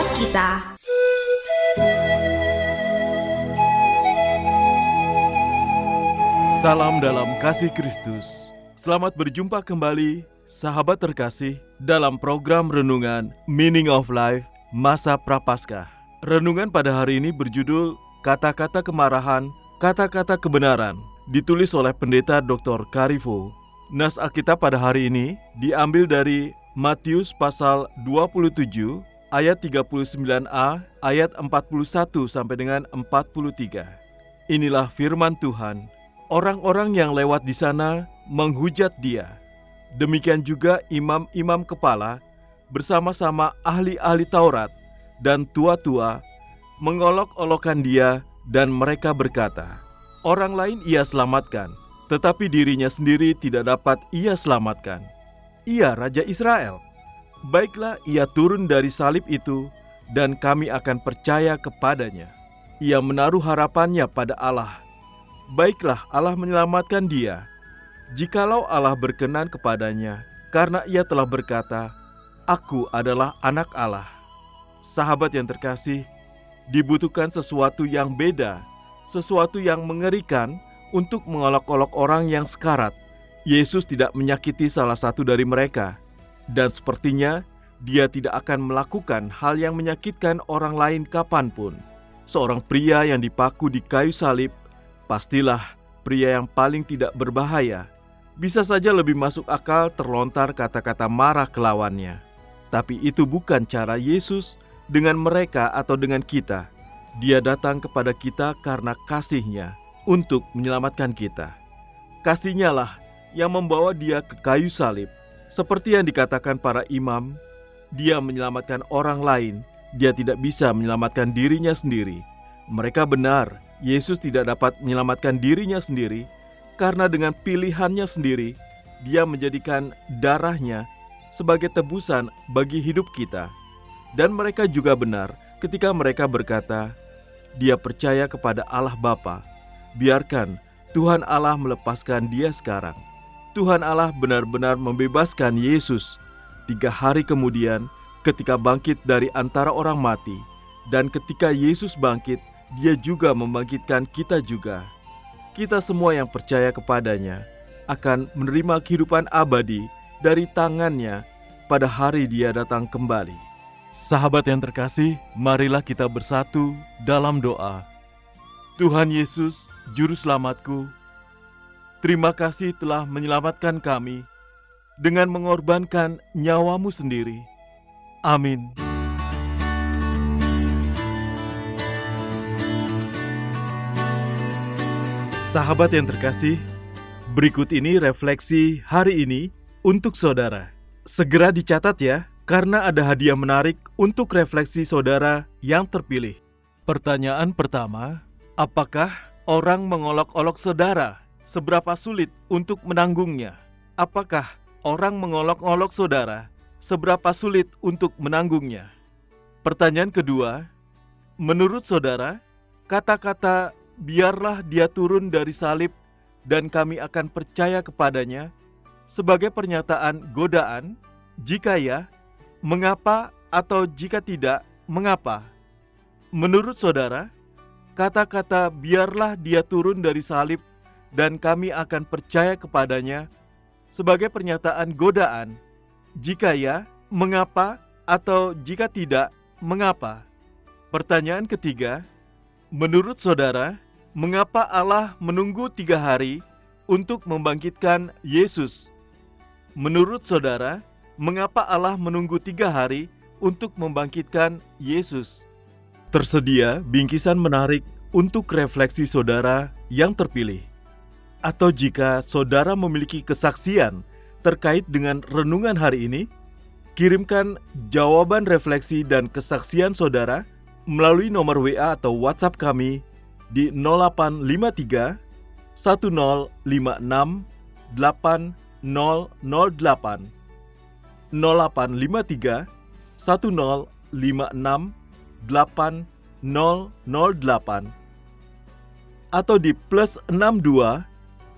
buat kita Salam dalam kasih Kristus. Selamat berjumpa kembali, sahabat terkasih, dalam program renungan Meaning of Life Masa Prapaskah. Renungan pada hari ini berjudul Kata-kata Kemarahan, Kata-kata Kebenaran, ditulis oleh Pendeta Dr. Karifo. Nas Alkitab pada hari ini diambil dari Matius pasal 27 ayat 39a ayat 41 sampai dengan 43. Inilah firman Tuhan. Orang-orang yang lewat di sana menghujat dia. Demikian juga imam-imam kepala bersama-sama ahli-ahli Taurat dan tua-tua mengolok-olokkan dia dan mereka berkata, Orang lain ia selamatkan, tetapi dirinya sendiri tidak dapat ia selamatkan. Ia Raja Israel. Baiklah ia turun dari salib itu dan kami akan percaya kepadanya. Ia menaruh harapannya pada Allah baiklah Allah menyelamatkan dia. Jikalau Allah berkenan kepadanya, karena ia telah berkata, Aku adalah anak Allah. Sahabat yang terkasih, dibutuhkan sesuatu yang beda, sesuatu yang mengerikan untuk mengolok-olok orang yang sekarat. Yesus tidak menyakiti salah satu dari mereka, dan sepertinya dia tidak akan melakukan hal yang menyakitkan orang lain kapan pun. Seorang pria yang dipaku di kayu salib Pastilah pria yang paling tidak berbahaya. Bisa saja lebih masuk akal terlontar kata-kata marah ke lawannya. Tapi itu bukan cara Yesus dengan mereka atau dengan kita. Dia datang kepada kita karena kasihnya untuk menyelamatkan kita. Kasihnya lah yang membawa dia ke kayu salib. Seperti yang dikatakan para imam, dia menyelamatkan orang lain, dia tidak bisa menyelamatkan dirinya sendiri. Mereka benar, Yesus tidak dapat menyelamatkan dirinya sendiri karena dengan pilihannya sendiri dia menjadikan darahnya sebagai tebusan bagi hidup kita. Dan mereka juga benar ketika mereka berkata, dia percaya kepada Allah Bapa. Biarkan Tuhan Allah melepaskan dia sekarang. Tuhan Allah benar-benar membebaskan Yesus tiga hari kemudian ketika bangkit dari antara orang mati. Dan ketika Yesus bangkit, dia juga membangkitkan kita juga. Kita semua yang percaya kepadanya akan menerima kehidupan abadi dari tangannya pada hari dia datang kembali. Sahabat yang terkasih, marilah kita bersatu dalam doa. Tuhan Yesus, Juru Selamatku, terima kasih telah menyelamatkan kami dengan mengorbankan nyawamu sendiri. Amin. Sahabat yang terkasih, berikut ini refleksi hari ini untuk saudara. Segera dicatat ya, karena ada hadiah menarik untuk refleksi saudara yang terpilih. Pertanyaan pertama, apakah orang mengolok-olok saudara seberapa sulit untuk menanggungnya? Apakah orang mengolok-olok saudara seberapa sulit untuk menanggungnya? Pertanyaan kedua, menurut saudara, kata-kata biarlah dia turun dari salib dan kami akan percaya kepadanya sebagai pernyataan godaan, jika ya, mengapa atau jika tidak, mengapa. Menurut saudara, kata-kata biarlah dia turun dari salib dan kami akan percaya kepadanya sebagai pernyataan godaan, jika ya, mengapa atau jika tidak, mengapa. Pertanyaan ketiga, menurut saudara, mengapa Allah menunggu tiga hari untuk membangkitkan Yesus? Menurut saudara, mengapa Allah menunggu tiga hari untuk membangkitkan Yesus? Tersedia bingkisan menarik untuk refleksi saudara yang terpilih. Atau jika saudara memiliki kesaksian terkait dengan renungan hari ini, kirimkan jawaban refleksi dan kesaksian saudara melalui nomor WA atau WhatsApp kami di 0853 1056 8008 0853 1056 8008 atau di plus 62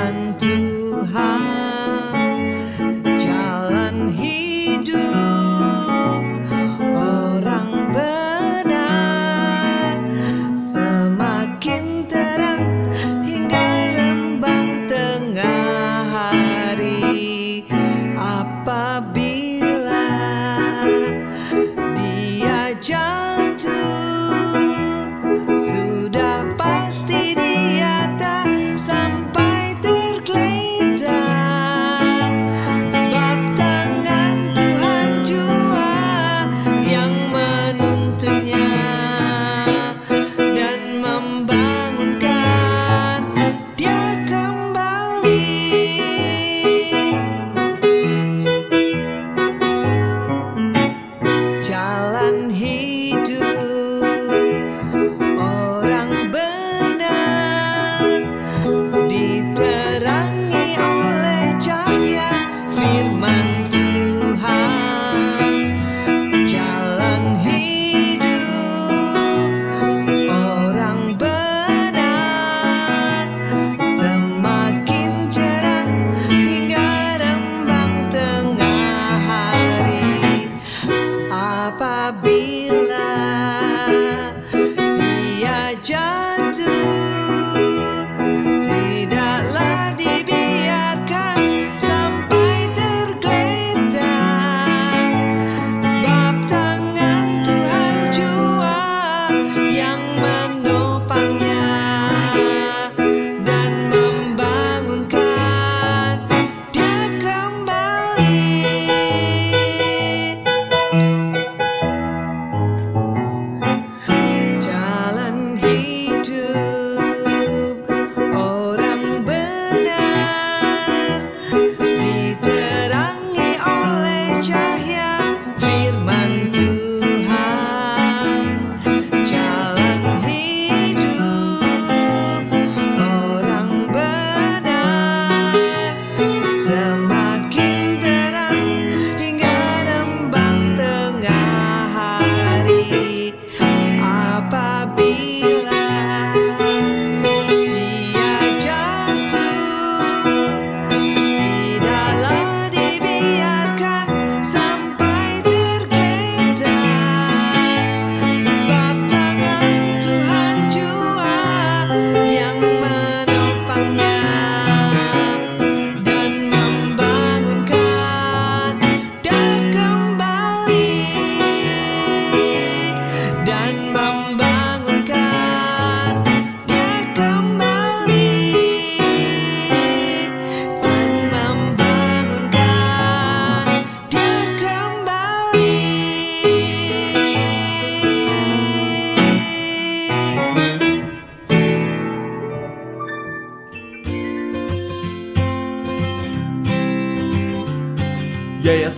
Firman apabila dia jatuh tidaklah dibiarkan sampai tergeletak sebab tangan Tuhan jua yang menopangnya dan membangunkan dia kembali.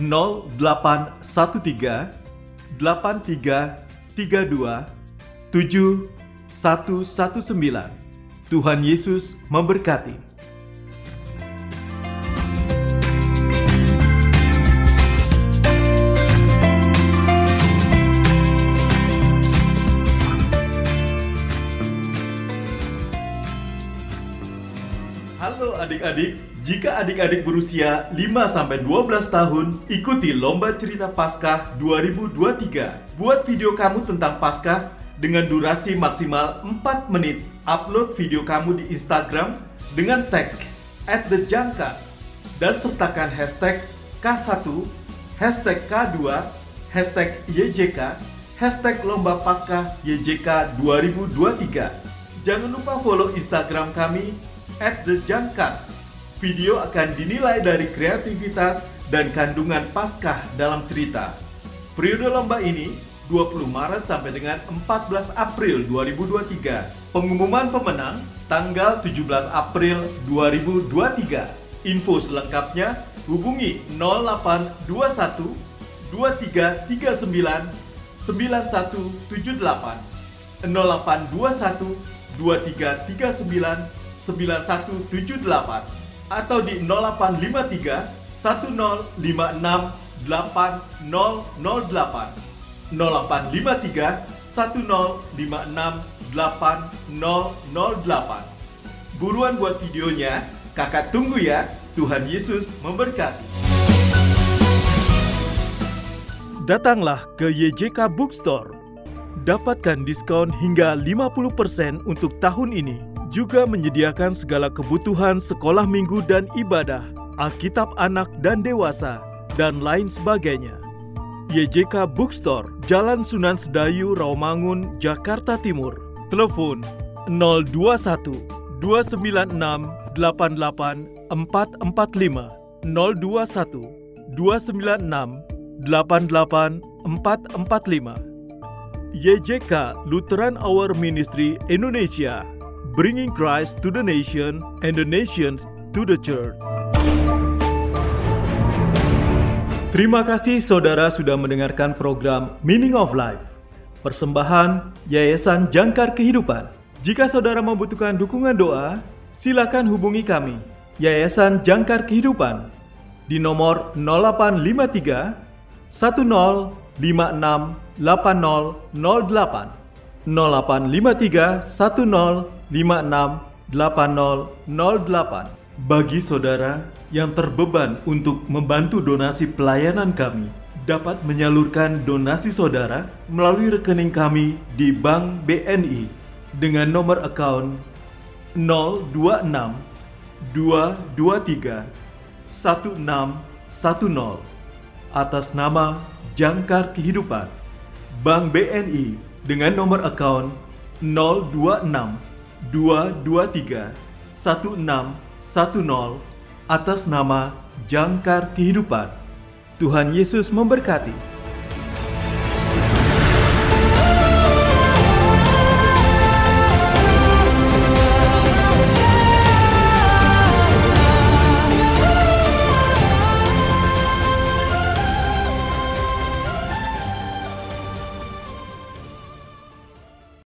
0813 8332 7119 Tuhan Yesus memberkati. Adik-adik, jika adik-adik berusia 5-12 tahun, ikuti Lomba Cerita Paskah 2023. Buat video kamu tentang Paskah dengan durasi maksimal 4 menit. Upload video kamu di Instagram dengan tag at the Jangkas dan sertakan hashtag K1, hashtag K2, hashtag YJK, hashtag Lomba Paskah YJK 2023. Jangan lupa follow Instagram kami at the Jangkas. Video akan dinilai dari kreativitas dan kandungan Paskah dalam cerita. Periode lomba ini 20 Maret sampai dengan 14 April 2023. Pengumuman pemenang tanggal 17 April 2023. Info selengkapnya hubungi 0821 2339 9178 0821 2339 9178 atau di 0853 1056 8008 0853 1056 8008 Buruan buat videonya, kakak tunggu ya. Tuhan Yesus memberkati. Datanglah ke YJK Bookstore. Dapatkan diskon hingga 50% untuk tahun ini. Juga menyediakan segala kebutuhan sekolah minggu dan ibadah, Alkitab anak dan dewasa, dan lain sebagainya. YJK Bookstore, Jalan Sunan Sedayu, Rawamangun, Jakarta Timur. Telepon 021 296 88 445 021 296 88 445 YJK Lutheran Hour Ministry Indonesia Bringing Christ to the nation and the nations to the church. Terima kasih saudara sudah mendengarkan program Meaning of Life Persembahan Yayasan Jangkar Kehidupan. Jika saudara membutuhkan dukungan doa Silakan hubungi kami Yayasan Jangkar Kehidupan di nomor 0853 1056 8008 0853 1056 8008 Bagi saudara yang terbeban untuk membantu donasi pelayanan kami dapat menyalurkan donasi saudara melalui rekening kami di Bank BNI dengan nomor account 026 223 1610 atas nama Jangkar Kehidupan. Bank BNI dengan nomor account 026 223 1610 atas nama Jangkar Kehidupan. Tuhan Yesus memberkati.